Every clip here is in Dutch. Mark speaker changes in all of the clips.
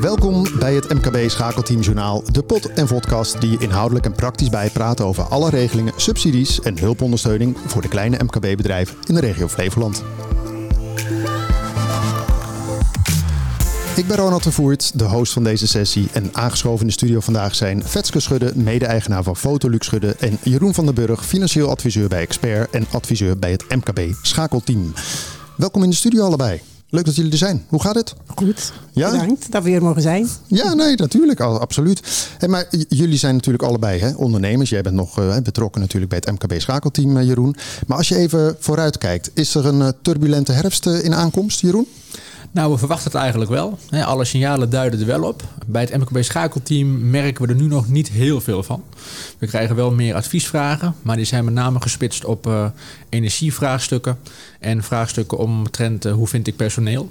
Speaker 1: Welkom bij het MKB Schakelteam Journaal, de pot en vodcast die inhoudelijk en praktisch bijpraat over alle regelingen, subsidies en hulpondersteuning voor de kleine MKB-bedrijven in de regio Flevoland. Ik ben Ronald de de host van deze sessie. En aangeschoven in de studio vandaag zijn Vetske Schudde, mede-eigenaar van Fotolux Schudde. En Jeroen van den Burg, financieel adviseur bij Expert en adviseur bij het MKB Schakelteam. Welkom in de studio allebei. Leuk dat jullie er zijn. Hoe gaat het?
Speaker 2: Goed, ja? bedankt dat we hier mogen zijn.
Speaker 1: Ja, nee, natuurlijk, absoluut. Hey, maar jullie zijn natuurlijk allebei hè, ondernemers. Jij bent nog uh, betrokken natuurlijk bij het MKB Schakelteam, uh, Jeroen. Maar als je even vooruit kijkt, is er een uh, turbulente herfst in aankomst, Jeroen?
Speaker 3: Nou, we verwachten het eigenlijk wel. Alle signalen duiden er wel op. Bij het MKB schakelteam merken we er nu nog niet heel veel van. We krijgen wel meer adviesvragen, maar die zijn met name gespitst op uh, energievraagstukken en vraagstukken omtrent uh, hoe vind ik personeel.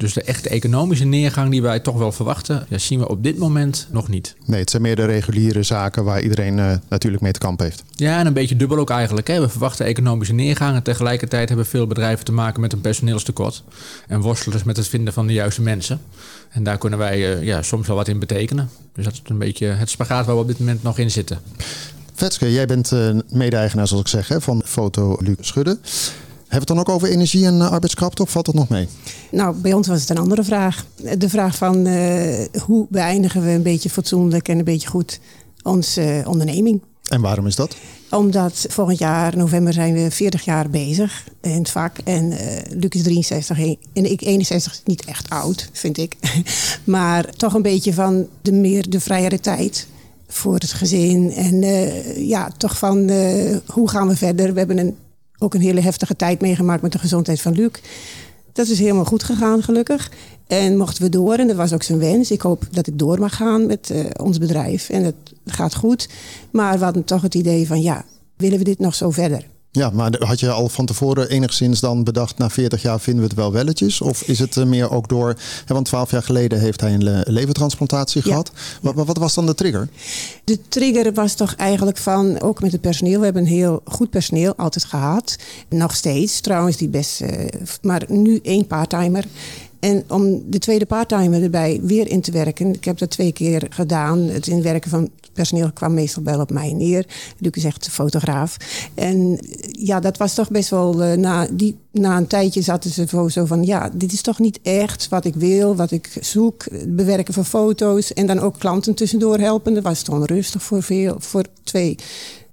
Speaker 3: Dus de echte economische neergang die wij toch wel verwachten, ja, zien we op dit moment nog niet.
Speaker 1: Nee, het zijn meer de reguliere zaken waar iedereen uh, natuurlijk mee te kamp heeft.
Speaker 3: Ja, en een beetje dubbel ook eigenlijk. Hè. We verwachten economische neergang en tegelijkertijd hebben veel bedrijven te maken met een personeelstekort. En worstelen dus met het vinden van de juiste mensen. En daar kunnen wij uh, ja, soms wel wat in betekenen. Dus dat is een beetje het spagaat waar we op dit moment nog in zitten.
Speaker 1: Vetske, jij bent uh, mede-eigenaar, zoals ik zeg, hè, van Foto Luc Schudde. Hebben we het dan ook over energie en uh, of valt dat nog mee?
Speaker 2: Nou, bij ons was het een andere vraag. De vraag van uh, hoe beëindigen we een beetje fatsoenlijk en een beetje goed onze uh, onderneming.
Speaker 1: En waarom is dat?
Speaker 2: Omdat volgend jaar, november, zijn we 40 jaar bezig in het vak. En Luc is 63 en ik 61, niet echt oud, vind ik. maar toch een beetje van de meer de vrijere tijd voor het gezin. En ja, toch van hoe gaan we verder? We hebben een ook een hele heftige tijd meegemaakt met de gezondheid van Luc. Dat is helemaal goed gegaan, gelukkig. En mochten we door, en dat was ook zijn wens. Ik hoop dat ik door mag gaan met uh, ons bedrijf. En het gaat goed. Maar we hadden toch het idee van, ja, willen we dit nog zo verder?
Speaker 1: Ja, maar had je al van tevoren enigszins dan bedacht... na 40 jaar vinden we het wel welletjes? Of is het meer ook door... want 12 jaar geleden heeft hij een levertransplantatie gehad. Wat, wat, was dan de trigger?
Speaker 2: De trigger was toch eigenlijk van... ook met het personeel. We hebben een heel goed personeel altijd gehad. Nog steeds trouwens, die best... Uh, maar nu één parttimer. En om de tweede parttimer erbij weer in te werken. Ik heb dat twee keer gedaan. Het inwerken van personeel kwam meestal wel op mij neer. Luc is echt fotograaf. En ja, dat was toch best wel. Uh, na, die, na een tijdje zaten ze zo van: ja, dit is toch niet echt wat ik wil, wat ik zoek. Bewerken van foto's en dan ook klanten tussendoor helpen. Dat was toch rustig voor, veel, voor twee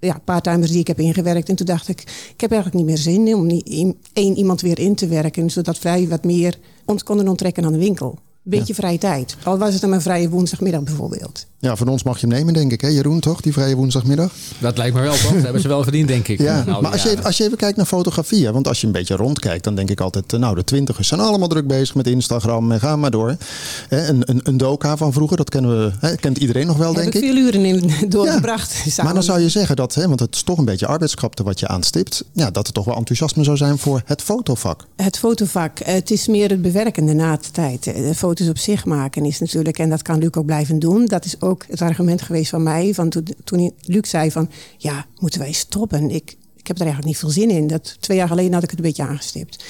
Speaker 2: ja, parttimers die ik heb ingewerkt. En toen dacht ik, ik heb eigenlijk niet meer zin in om niet één iemand weer in te werken. Zodat wij wat meer ons konden onttrekken aan de winkel beetje vrije tijd. Al was het dan een vrije woensdagmiddag bijvoorbeeld.
Speaker 1: Ja, van ons mag je hem nemen, denk ik, hè, Jeroen, toch? Die vrije woensdagmiddag.
Speaker 3: Dat lijkt me wel, toch? Dat hebben ze wel verdiend, denk ik.
Speaker 1: Ja, maar als je, als je even kijkt naar fotografie, hè, want als je een beetje rondkijkt, dan denk ik altijd, nou, de twintigers zijn allemaal druk bezig met Instagram en ga maar door. Een, een, een doka van vroeger, dat kennen we, hè, kent iedereen nog wel, denk
Speaker 2: ik.
Speaker 1: veel
Speaker 2: uren in doorgebracht.
Speaker 1: Ja, maar dan zou je zeggen dat, hè, want het is toch een beetje arbeidskrapte wat je aanstipt, ja, dat er toch wel enthousiasme zou zijn voor het fotovak.
Speaker 2: Het fotovak, het is meer het bewerkende na de tijd. De op zich maken is natuurlijk, en dat kan Luc ook blijven doen. Dat is ook het argument geweest van mij. Van toen, toen Luc zei van, ja, moeten wij stoppen? Ik, ik heb er eigenlijk niet veel zin in. Dat, twee jaar geleden had ik het een beetje aangestipt.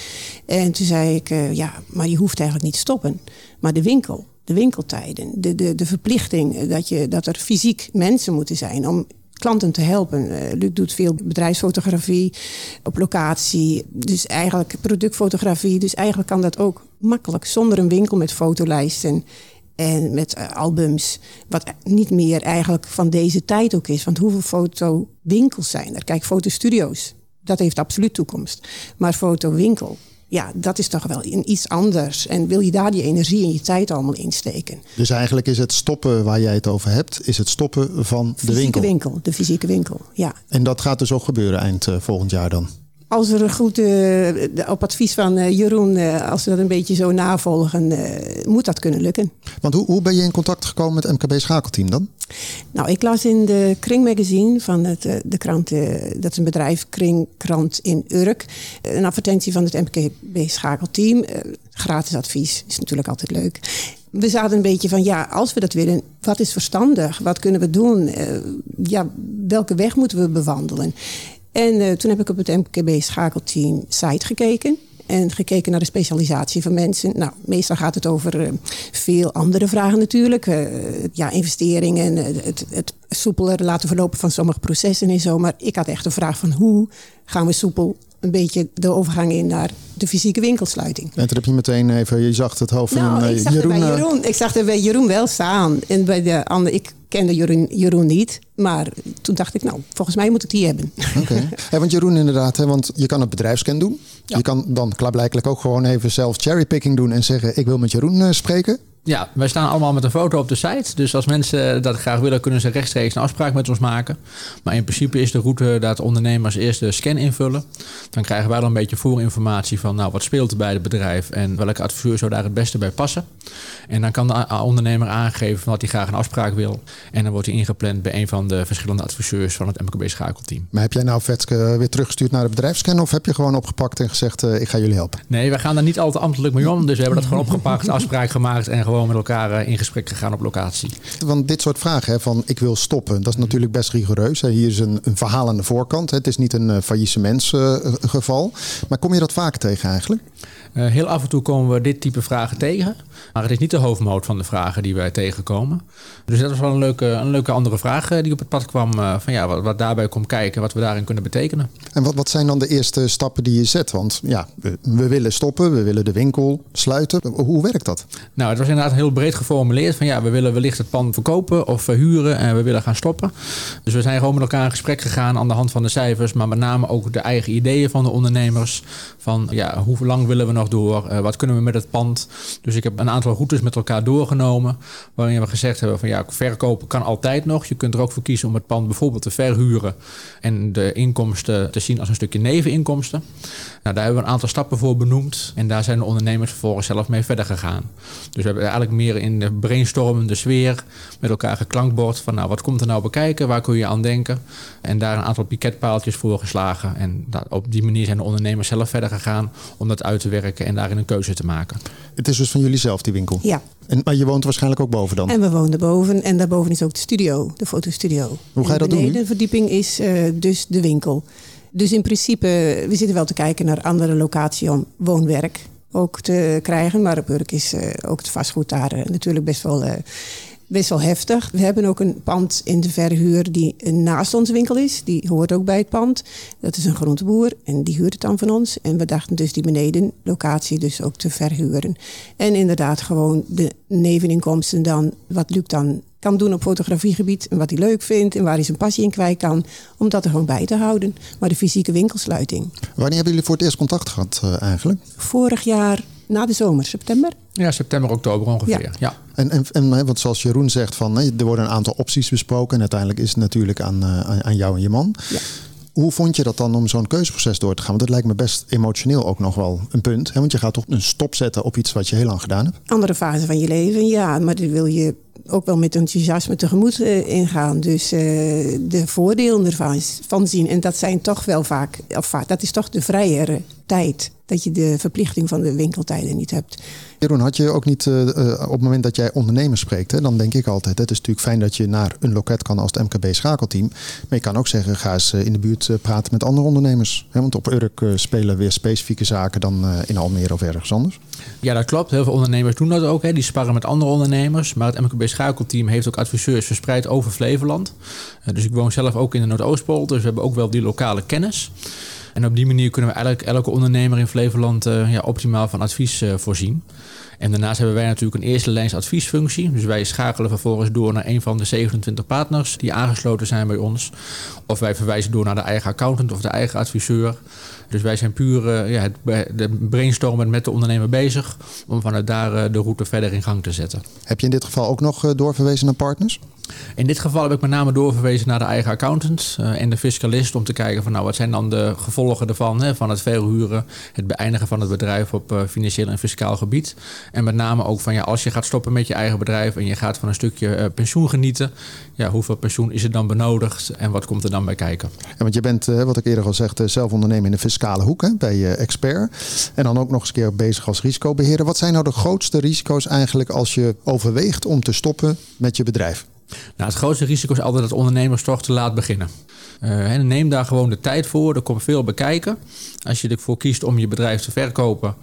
Speaker 2: En toen zei ik, uh, ja, maar je hoeft eigenlijk niet te stoppen. Maar de winkel, de winkeltijden, de, de, de verplichting dat, je, dat er fysiek mensen moeten zijn om klanten te helpen. Uh, Luc doet veel bedrijfsfotografie op locatie. Dus eigenlijk productfotografie. Dus eigenlijk kan dat ook makkelijk zonder een winkel met fotolijsten en met uh, albums. Wat niet meer eigenlijk van deze tijd ook is. Want hoeveel fotowinkels zijn er? Kijk, fotostudio's. Dat heeft absoluut toekomst. Maar fotowinkel, ja, dat is toch wel iets anders. En wil je daar die energie en je tijd allemaal insteken?
Speaker 1: Dus eigenlijk is het stoppen waar jij het over hebt, is het stoppen van de
Speaker 2: winkel.
Speaker 1: winkel.
Speaker 2: De fysieke winkel, ja.
Speaker 1: En dat gaat dus ook gebeuren eind uh, volgend jaar dan?
Speaker 2: Als er goed, uh, op advies van uh, Jeroen, uh, als we dat een beetje zo navolgen, moet dat kunnen lukken.
Speaker 1: Want hoe, hoe ben je in contact gekomen met het MKB Schakelteam dan?
Speaker 2: Nou, ik las in de Kring Magazine van het, de krant, dat is een bedrijf, Kringkrant in Urk, een advertentie van het MKB Schakelteam. gratis advies is natuurlijk altijd leuk. We zaten een beetje van, ja, als we dat willen, wat is verstandig? Wat kunnen we doen? ja, welke weg moeten we bewandelen? En uh, toen heb ik op het MKB schakelteam site gekeken. en gekeken naar de specialisatie van mensen. Nou, meestal gaat het over uh, veel andere vragen natuurlijk. Uh, ja, investeringen, het, het soepeler laten verlopen van sommige processen en zo. Maar ik had echt een vraag van hoe gaan we soepel een beetje de overgang in naar de fysieke winkelsluiting.
Speaker 1: En toen heb je meteen even, je zag het hoofd van
Speaker 2: nou,
Speaker 1: een,
Speaker 2: ik zag
Speaker 1: Jeroen.
Speaker 2: bij Jeroen. Ik zag er bij Jeroen wel staan. En bij de andere, ik kende Jeroen, Jeroen niet. Maar toen dacht ik, nou, volgens mij moet ik die hebben.
Speaker 1: Oké. Okay. want Jeroen inderdaad, hè, want je kan het bedrijfscan doen. Ja. Je kan dan klaarblijkelijk ook gewoon even zelf cherrypicking doen en zeggen, ik wil met Jeroen uh, spreken.
Speaker 3: Ja, wij staan allemaal met een foto op de site. Dus als mensen dat graag willen, kunnen ze rechtstreeks een afspraak met ons maken. Maar in principe is de route dat ondernemers eerst de scan invullen. Dan krijgen wij dan een beetje voorinformatie van nou, wat speelt er bij het bedrijf en welke adviseur zou daar het beste bij passen. En dan kan de ondernemer aangeven dat hij graag een afspraak wil. En dan wordt hij ingepland bij een van de verschillende adviseurs van het MKB schakelteam.
Speaker 1: Maar heb jij nou Vetske weer teruggestuurd naar de bedrijfscan of heb je gewoon opgepakt en gezegd uh, ik ga jullie helpen?
Speaker 3: Nee, wij gaan daar niet altijd ambtelijk mee om. Dus we hebben dat gewoon opgepakt, afspraak gemaakt en gewoon met elkaar eh, in gesprek gegaan op locatie.
Speaker 1: Want dit soort vragen hè, van ik wil stoppen, dat is natuurlijk best rigoureus. Hè. Hier is een, een verhaal aan de voorkant. Hè. Het is niet een uh, faillissementsgeval. maar kom je dat vaak tegen eigenlijk?
Speaker 3: Uh, heel af en toe komen we dit type vragen tegen. Maar het is niet de hoofdmoot van de vragen die wij tegenkomen. Dus dat was wel een leuke, een leuke andere vraag die op het pad kwam. Uh, van ja, wat, wat, daarbij komt kijken, wat we daarin kunnen betekenen.
Speaker 1: En wat, wat zijn dan de eerste stappen die je zet? Want ja, we, we willen stoppen, we willen de winkel sluiten. Hoe werkt dat?
Speaker 3: Nou, het was inderdaad heel breed geformuleerd. Van ja, we willen wellicht het pand verkopen of verhuren en we willen gaan stoppen. Dus we zijn gewoon met elkaar in gesprek gegaan aan de hand van de cijfers. Maar met name ook de eigen ideeën van de ondernemers. Van ja, hoe lang willen we nog door? Uh, wat kunnen we met het pand? Dus ik heb een aantal routes met elkaar doorgenomen. Waarin we gezegd hebben van ja, verkopen kan altijd nog. Je kunt er ook voor kiezen om het pand bijvoorbeeld te verhuren. En de inkomsten te zien als een stukje neveninkomsten. Nou, daar hebben we een aantal stappen voor benoemd. En daar zijn de ondernemers vervolgens zelf mee verder gegaan. Dus we hebben eigenlijk meer in de brainstormende sfeer met elkaar geklankbord. Van nou, wat komt er nou bekijken? Waar kun je aan denken? En daar een aantal piketpaaltjes voor geslagen. En dat, op die manier zijn de ondernemers zelf verder gegaan om dat uit te werken en daarin een keuze te maken.
Speaker 1: Het is dus van jullie zelf, die winkel?
Speaker 2: Ja.
Speaker 1: En, maar je woont waarschijnlijk ook boven dan?
Speaker 2: En we woonden boven. En daarboven is ook de studio, de fotostudio.
Speaker 1: Hoe ga je dat doen?
Speaker 2: De verdieping is uh, dus de winkel. Dus in principe, we zitten wel te kijken naar andere locatie om woonwerk ook te krijgen. Maar op Urk is uh, ook het vastgoed daar uh, natuurlijk best wel, uh, best wel heftig. We hebben ook een pand in de verhuur die naast onze winkel is. Die hoort ook bij het pand. Dat is een groenteboer en die huurt het dan van ons. En we dachten dus die beneden locatie dus ook te verhuren. En inderdaad gewoon de neveninkomsten dan, wat Luc dan kan doen op fotografiegebied en wat hij leuk vindt en waar hij zijn passie in kwijt kan, om dat er gewoon bij te houden. Maar de fysieke winkelsluiting.
Speaker 1: Wanneer hebben jullie voor het eerst contact gehad uh, eigenlijk?
Speaker 2: Vorig jaar na de zomer, september.
Speaker 3: Ja, september, oktober ongeveer. Ja. ja.
Speaker 1: En, en, en want zoals Jeroen zegt, van, er worden een aantal opties besproken en uiteindelijk is het natuurlijk aan, uh, aan jou en je man.
Speaker 2: Ja.
Speaker 1: Hoe vond je dat dan om zo'n keuzeproces door te gaan? Want dat lijkt me best emotioneel ook nog wel een punt. Hè? Want je gaat toch een stop zetten op iets wat je heel lang gedaan hebt.
Speaker 2: Andere fase van je leven, ja. Maar die wil je ook wel met enthousiasme tegemoet uh, ingaan. Dus uh, de voordelen ervan van zien. En dat zijn toch wel vaak, of vaak, dat is toch de vrijere tijd. Dat je de verplichting van de winkeltijden niet hebt.
Speaker 1: Jeroen, had je ook niet uh, op het moment dat jij ondernemers spreekt, hè, dan denk ik altijd: het is natuurlijk fijn dat je naar een loket kan als het MKB schakelteam. Maar je kan ook zeggen: ga eens in de buurt praten met andere ondernemers. Hè, want op Urk spelen weer specifieke zaken dan in Almere of ergens anders.
Speaker 3: Ja, dat klopt. Heel veel ondernemers doen dat ook. Hè. Die sparren met andere ondernemers. Maar het MKB schakelteam heeft ook adviseurs verspreid over Flevoland. dus ik woon zelf ook in de Noordoostpol, dus we hebben ook wel die lokale kennis. En op die manier kunnen we eigenlijk elke ondernemer in Flevoland uh, ja, optimaal van advies uh, voorzien. En daarnaast hebben wij natuurlijk een eerste lijns adviesfunctie. Dus wij schakelen vervolgens door naar een van de 27 partners die aangesloten zijn bij ons. Of wij verwijzen door naar de eigen accountant of de eigen adviseur. Dus wij zijn puur uh, ja, het, de brainstormen met de ondernemer bezig om vanuit daar de route verder in gang te zetten.
Speaker 1: Heb je in dit geval ook nog doorverwezen naar partners?
Speaker 3: In dit geval heb ik met name doorverwezen naar de eigen accountant uh, en de fiscalist om te kijken van nou wat zijn dan de gevolgen ervan, hè, van het verhuren, het beëindigen van het bedrijf op uh, financieel en fiscaal gebied. En met name ook van ja, als je gaat stoppen met je eigen bedrijf en je gaat van een stukje uh, pensioen genieten, ja, hoeveel pensioen is er dan benodigd en wat komt er dan bij kijken?
Speaker 1: Ja, want je bent, wat ik eerder al zegde, zelf ondernemer in de fiscale hoek hè, bij Expert en dan ook nog eens een keer bezig als risicobeheerder. Wat zijn nou de grootste risico's eigenlijk als je overweegt om te stoppen met je bedrijf?
Speaker 3: Nou, het grootste risico is altijd dat ondernemers toch te laat beginnen. Uh, neem daar gewoon de tijd voor. Er komt veel bekijken. Als je ervoor kiest om je bedrijf te verkopen,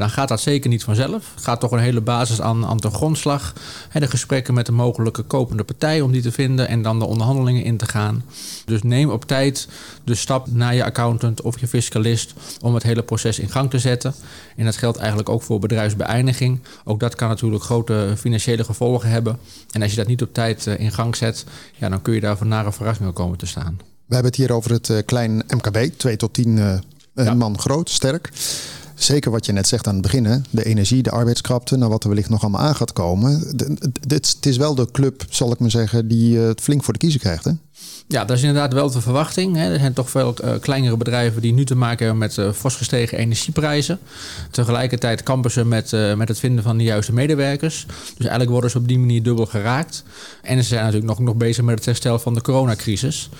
Speaker 3: dan gaat dat zeker niet vanzelf. Het gaat toch een hele basis aan, aan de grondslag. de gesprekken met de mogelijke kopende partij om die te vinden en dan de onderhandelingen in te gaan. Dus neem op tijd de stap naar je accountant of je fiscalist om het hele proces in gang te zetten. En dat geldt eigenlijk ook voor bedrijfsbeëindiging. Ook dat kan natuurlijk grote financiële gevolgen hebben. En als je dat niet op tijd eh, in gang zet, ja, dan kun je daar voor nare verrassingen komen te staan.
Speaker 1: We hebben het hier over het eh, klein MKB, 2 tot 10 uh, man groot, sterk. Zeker wat je net zegt aan het begin, de energie, de arbeidskrapte, nou wat er wellicht nog allemaal aan gaat komen. Het is wel de club, zal ik maar zeggen, die het flink voor de kiezer krijgt. Hè?
Speaker 3: Ja, dat is inderdaad wel de verwachting. Hè. Er zijn toch veel uh, kleinere bedrijven die nu te maken hebben met uh, fors gestegen energieprijzen. Tegelijkertijd kampen ze met, met het vinden van de juiste medewerkers. Dus eigenlijk worden ze op die manier dubbel geraakt. En ze zijn natuurlijk nog, nog bezig met het herstel van de coronacrisis.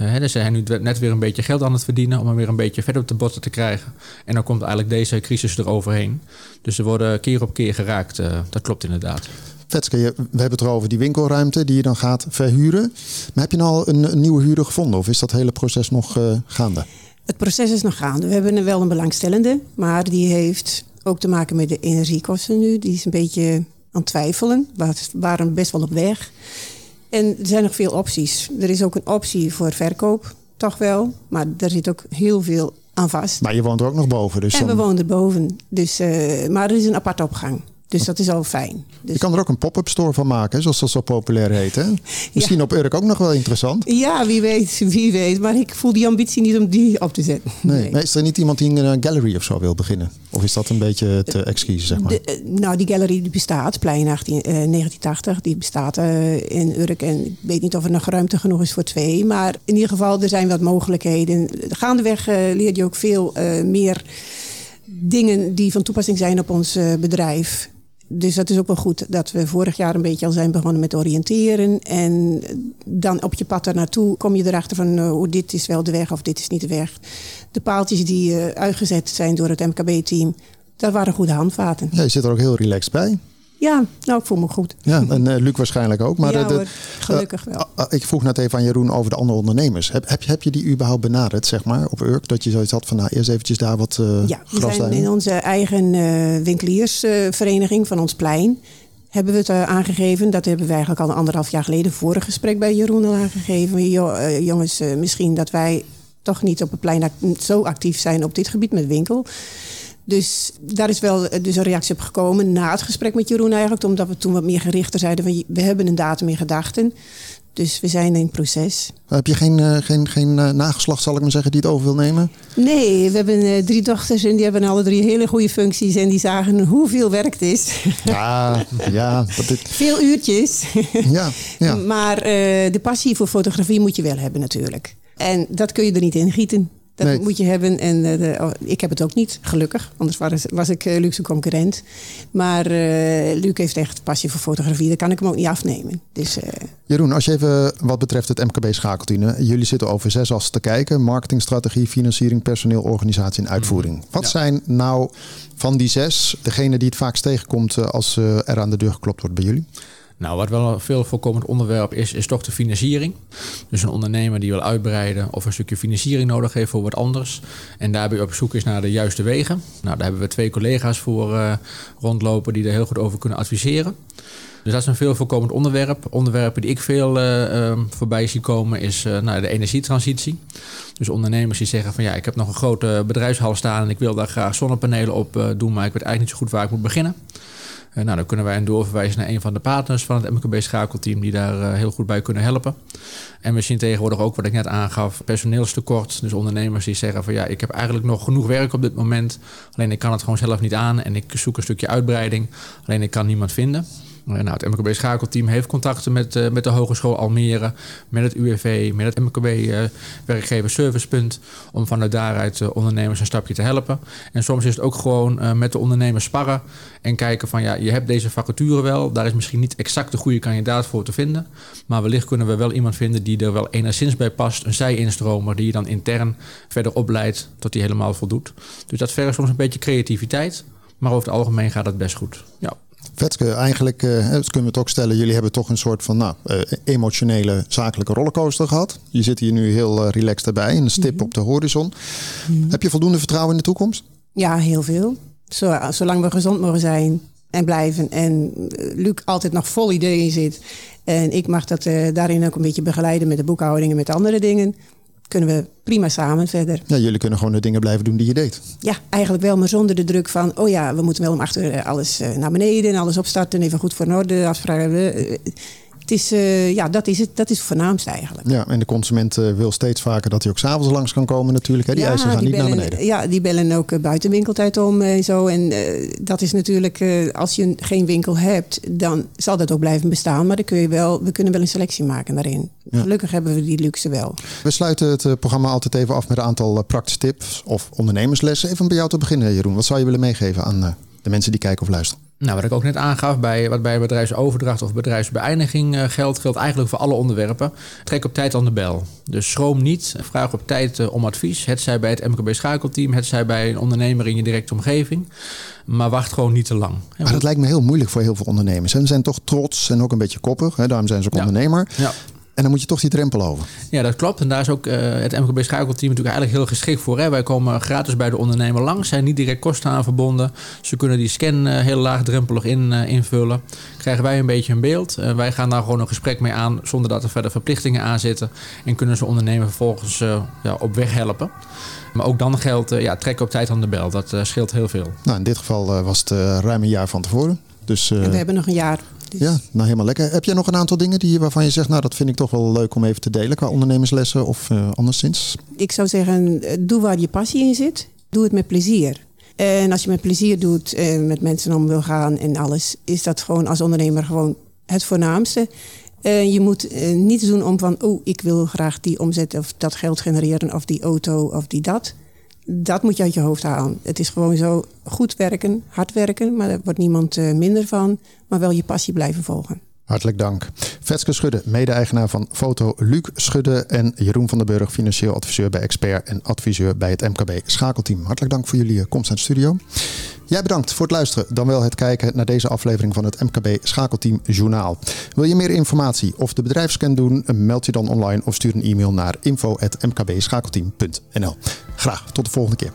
Speaker 3: Uh, dus ze zijn nu net weer een beetje geld aan het verdienen om er weer een beetje verder op de botten te krijgen. En dan komt eigenlijk deze crisis eroverheen. Dus ze worden keer op keer geraakt. dat klopt inderdaad.
Speaker 1: Vetske, we hebben het erover die winkelruimte die je dan gaat verhuren. Maar heb je nou al een, nieuwe huurder gevonden of is dat hele proces nog uh, gaande?
Speaker 2: Het proces is nog gaande. We hebben wel een belangstellende, maar die heeft ook te maken met de energiekosten nu. Die is een beetje aan het twijfelen. We waren best wel op weg. En er zijn nog veel opties. Er is ook een optie voor verkoop, toch wel. Maar er zit ook heel veel aan vast.
Speaker 1: Maar je woont er ook nog boven. Dus
Speaker 2: en we wonen er boven. Dus, uh, maar er is een aparte opgang. Dus dat is al fijn. Dus...
Speaker 1: Je kan er ook een pop-up store van maken, zoals dat zo populair heet. Hè? Misschien op Urk ook nog wel interessant.
Speaker 2: Ja, wie weet, wie weet. Maar ik voel die ambitie niet om die op te zetten.
Speaker 1: Nee. nee. is er niet iemand die een eh, gallery of zo wil beginnen? Of is dat een beetje te excuus, zeg maar? De,
Speaker 2: eh, nou, die gallery die bestaat, plein 18, uh, 1980, die bestaat in Urk. En ik weet niet of er nog ruimte genoeg is voor twee. Maar in ieder geval, er zijn wat mogelijkheden. Gaandeweg leer je ook veel meer dingen die van toepassing zijn op ons bedrijf dus dat is ook wel goed dat we vorig jaar een beetje al zijn begonnen met oriënteren. En dan op je pad er naartoe kom je erachter van uh, dit is wel de weg of dit is niet de weg. De paaltjes die uh, uitgezet zijn door het MKB-team, dat waren goede handvaten.
Speaker 1: Ja, je zit er ook heel relaxed bij.
Speaker 2: Ja, nou, ik voel me goed.
Speaker 1: Ja, en uh, Luc waarschijnlijk ook. Maar
Speaker 2: ja, de, gelukkig wel.
Speaker 1: Uh, ik vroeg net even aan Jeroen over de andere ondernemers. Heb, heb, heb je die überhaupt benaderd, zeg maar, op Urk? Dat je zoiets had van, nou, eerst eventjes daar wat uh,
Speaker 2: Ja, we zijn in onze eigen winkeliersvereniging van ons plein hebben we het aangegeven. Dat hebben we eigenlijk al anderhalf jaar geleden vorig gesprek bij Jeroen al aangegeven. Jo, jongens, misschien dat wij toch niet op het plein zo actief zijn op dit gebied met winkel. Dus daar is wel eh, dus een reactie op gekomen na het gesprek met Jeroen eigenlijk. Omdat we toen wat meer gerichter zeiden van we hebben een datum in gedachten. Dus we zijn in proces.
Speaker 1: Heb je geen, uh, geen, geen uh, nageslacht, zal ik maar zeggen, die het over wil nemen?
Speaker 2: Nee, we hebben drie dochters en die hebben alle drie hele goede functies. En die zagen hoeveel werk het is.
Speaker 1: Ja, ja. Dit...
Speaker 2: Veel uurtjes.
Speaker 1: Ja, ja.
Speaker 2: maar de passie voor fotografie moet je wel hebben natuurlijk. En dat kun je er niet in gieten. Dat moet je hebben. En uh, de, oh, ik heb het ook niet, gelukkig. Anders was, was ik uh, Luc concurrent. Maar uh, Luc heeft echt passie voor fotografie. Dat kan ik hem ook niet afnemen. Dus,
Speaker 1: Jeroen, als je even wat betreft het MKB schakelteam. Jullie zitten over zes assen te kijken. Marketingstrategie, financiering, personeel, organisatie en uitvoering. Mm. Wat zijn nou van die zes degene die het vaakst tegenkomt als er aan de deur geklopt wordt bij jullie?
Speaker 3: Nou, wat wel een veel voorkomend onderwerp is, is toch de financiering. Dus een ondernemer die wil uitbreiden of een stukje financiering nodig heeft voor wat anders. En daarbij op zoek is naar de juiste wegen. Nou, daar hebben we twee collega's voor uh, rondlopen die er heel goed over kunnen adviseren. Dus dat is een veel voorkomend onderwerp. Onderwerpen die ik veel uh, voorbij zie komen is uh, nou, de energietransitie. Dus ondernemers die zeggen van ja, ik heb nog een grote bedrijfshal staan en ik wil daar graag zonnepanelen op doen, maar ik weet eigenlijk niet zo goed waar ik moet beginnen. Eh, nou, dan kunnen wij een doorverwijzen naar een van de partners van het MKB-schakelteam die daar eh, heel goed bij kunnen helpen. En we zien tegenwoordig ook, wat ik net aangaf, personeelstekort. Dus ondernemers die zeggen van ja, ik heb eigenlijk nog genoeg werk op dit moment. Alleen ik kan het gewoon zelf niet aan en ik zoek een stukje uitbreiding. Alleen ik kan niemand vinden. Nou, het MKB schakelteam heeft contacten met, uh, met de Hogeschool Almere, met het UWV, met het MKB uh, werkgever servicepunt, om vanuit daaruit ondernemers een stapje te helpen. En soms is het ook gewoon met de ondernemers sparren en kijken van ja, je hebt deze vacature wel, daar is misschien niet exact de goede kandidaat voor te vinden, maar wellicht kunnen we wel iemand vinden die er wel enigszins bij past, een zij-instromer die je dan intern verder opleidt tot die helemaal voldoet. Dus dat vergt soms een beetje creativiteit, maar over het algemeen gaat het best goed. Ja.
Speaker 1: Vetske, eigenlijk uh, kunnen we het ook stellen, jullie hebben toch een soort van nou, uh, emotionele zakelijke rollercoaster gehad. Je zit hier nu heel uh, relaxed erbij, een stip mm -hmm. op de horizon. Mm -hmm. Heb je voldoende vertrouwen in de toekomst?
Speaker 2: Ja, heel veel. Zo, zolang we gezond mogen zijn en blijven en Luc altijd nog vol ideeën zit. En ik mag dat daarin ook een beetje begeleiden met de boekhouding en met andere dingen kunnen we prima samen verder.
Speaker 1: Ja, jullie kunnen gewoon de dingen blijven doen die je deed.
Speaker 2: Ja, eigenlijk wel, maar zonder de druk van... oh ja, we moeten wel om achter alles naar beneden en alles opstarten... even goed voor orde afspraken het is, uh, ja, dat is het. Dat is het voornaamste eigenlijk.
Speaker 1: Ja, en de consument uh, wil steeds vaker dat hij ook s'avonds langs kan komen natuurlijk. Hè? Die ja, eisen gaan
Speaker 2: die
Speaker 1: niet
Speaker 2: bellen,
Speaker 1: naar beneden.
Speaker 2: Ja, die bellen ook uh, buiten winkeltijd om en zo. En dat is natuurlijk, als je geen winkel hebt, dan zal dat ook blijven bestaan. Maar dan kun je wel, we kunnen wel een selectie maken daarin. Ja. Gelukkig hebben we die luxe wel.
Speaker 1: We sluiten het programma altijd even af met een aantal praktische tips of ondernemerslessen. Even bij jou te beginnen, Jeroen. Wat zou je willen meegeven aan de mensen die kijken of luisteren?
Speaker 3: Nou, wat ik ook net aangaf, bij, wat bij bedrijfsoverdracht of bedrijfsbeëindiging uh, geldt, geldt eigenlijk voor alle onderwerpen. Trek op tijd aan de bel. Dus schroom niet. Vraag op tijd uh, om advies. Het zij bij het MKB schakelteam, het zij bij een ondernemer in je directe omgeving. Maar wacht gewoon niet te lang.
Speaker 1: Maar dat lijkt me heel moeilijk voor heel veel ondernemers. Ze zijn toch trots en ook een beetje koppig. Hè? Daarom zijn ze ook ja. ondernemer. Ja. En dan moet je toch die drempel over.
Speaker 3: Ja, dat klopt. En daar is ook uh, het MKB Schakelteam natuurlijk eigenlijk heel geschikt voor. Hè? Wij komen gratis bij de ondernemer langs, zijn niet direct kosten aan verbonden. Ze kunnen die scan uh, heel laagdrempelig in, uh, invullen. Krijgen wij een beetje een beeld. wij gaan daar gewoon een gesprek mee aan zonder dat er verder verplichtingen aan zitten. En kunnen ze ondernemer vervolgens ja, op weg helpen. Maar ook dan geldt, ja, trek op tijd aan de bel. Dat scheelt heel veel.
Speaker 1: Nou, in dit geval was het ruim een jaar van tevoren. Dus,
Speaker 2: en we hebben nog een jaar.
Speaker 1: Dus... Ja, nou helemaal lekker. Heb jij nog een aantal dingen die, waarvan je zegt, nou dat vind ik toch wel leuk om even te delen qua ondernemerslessen of uh, anderszins?
Speaker 2: Ik zou zeggen, doe waar je passie in zit. Doe het met plezier. En als je met plezier doet, uh, met mensen om wil gaan en alles, is dat gewoon als ondernemer gewoon het voornaamste. Uh, je moet niets doen om van, oh, ik wil graag die omzet of dat geld genereren of die auto of die dat dat moet je uit je hoofd halen. Het is gewoon zo goed werken, hard werken, maar daar wordt niemand uh, minder van. Maar wel je passie blijven volgen.
Speaker 1: Hartelijk dank. Vetske Schudde, mede-eigenaar van Foto Luc Schudde en Jeroen van den Burg, financieel adviseur bij Expert en adviseur bij het MKB Schakelteam. Hartelijk dank voor jullie komst aan de studio. Jij bedankt voor het luisteren, dan wel het kijken naar deze aflevering van het MKB Schakelteam Journaal. Wil je meer informatie of de bedrijfscan doen? Meld je dan online of stuur een e-mail naar info.mkbschakelteam.nl. Graag tot de volgende keer.